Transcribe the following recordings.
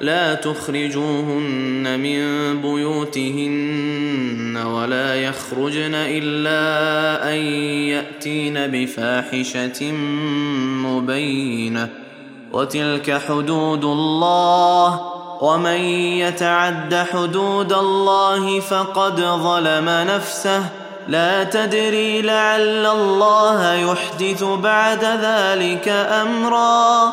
لا تخرجوهن من بيوتهن ولا يخرجن إلا أن يأتين بفاحشة مبينة. وتلك حدود الله. ومن يتعد حدود الله فقد ظلم نفسه. لا تدري لعل الله يحدث بعد ذلك أمرا.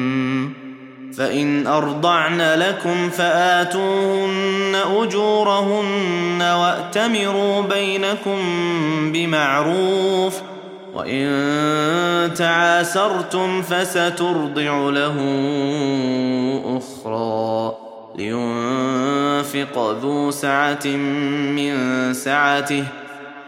فإن أرضعن لكم فآتوهن أجورهن وأتمروا بينكم بمعروف وإن تعاسرتم فسترضع له أخرى لينفق ذو سعة من سعته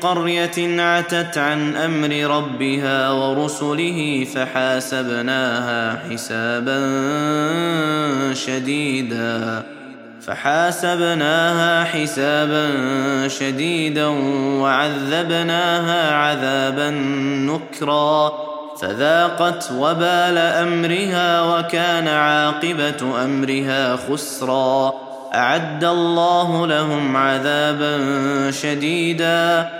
من قرية عتت عن أمر ربها ورسله فحاسبناها حسابا شديدا. فحاسبناها حسابا شديدا وعذبناها عذابا نكرا. فذاقت وبال أمرها وكان عاقبة أمرها خسرا. أعد الله لهم عذابا شديدا.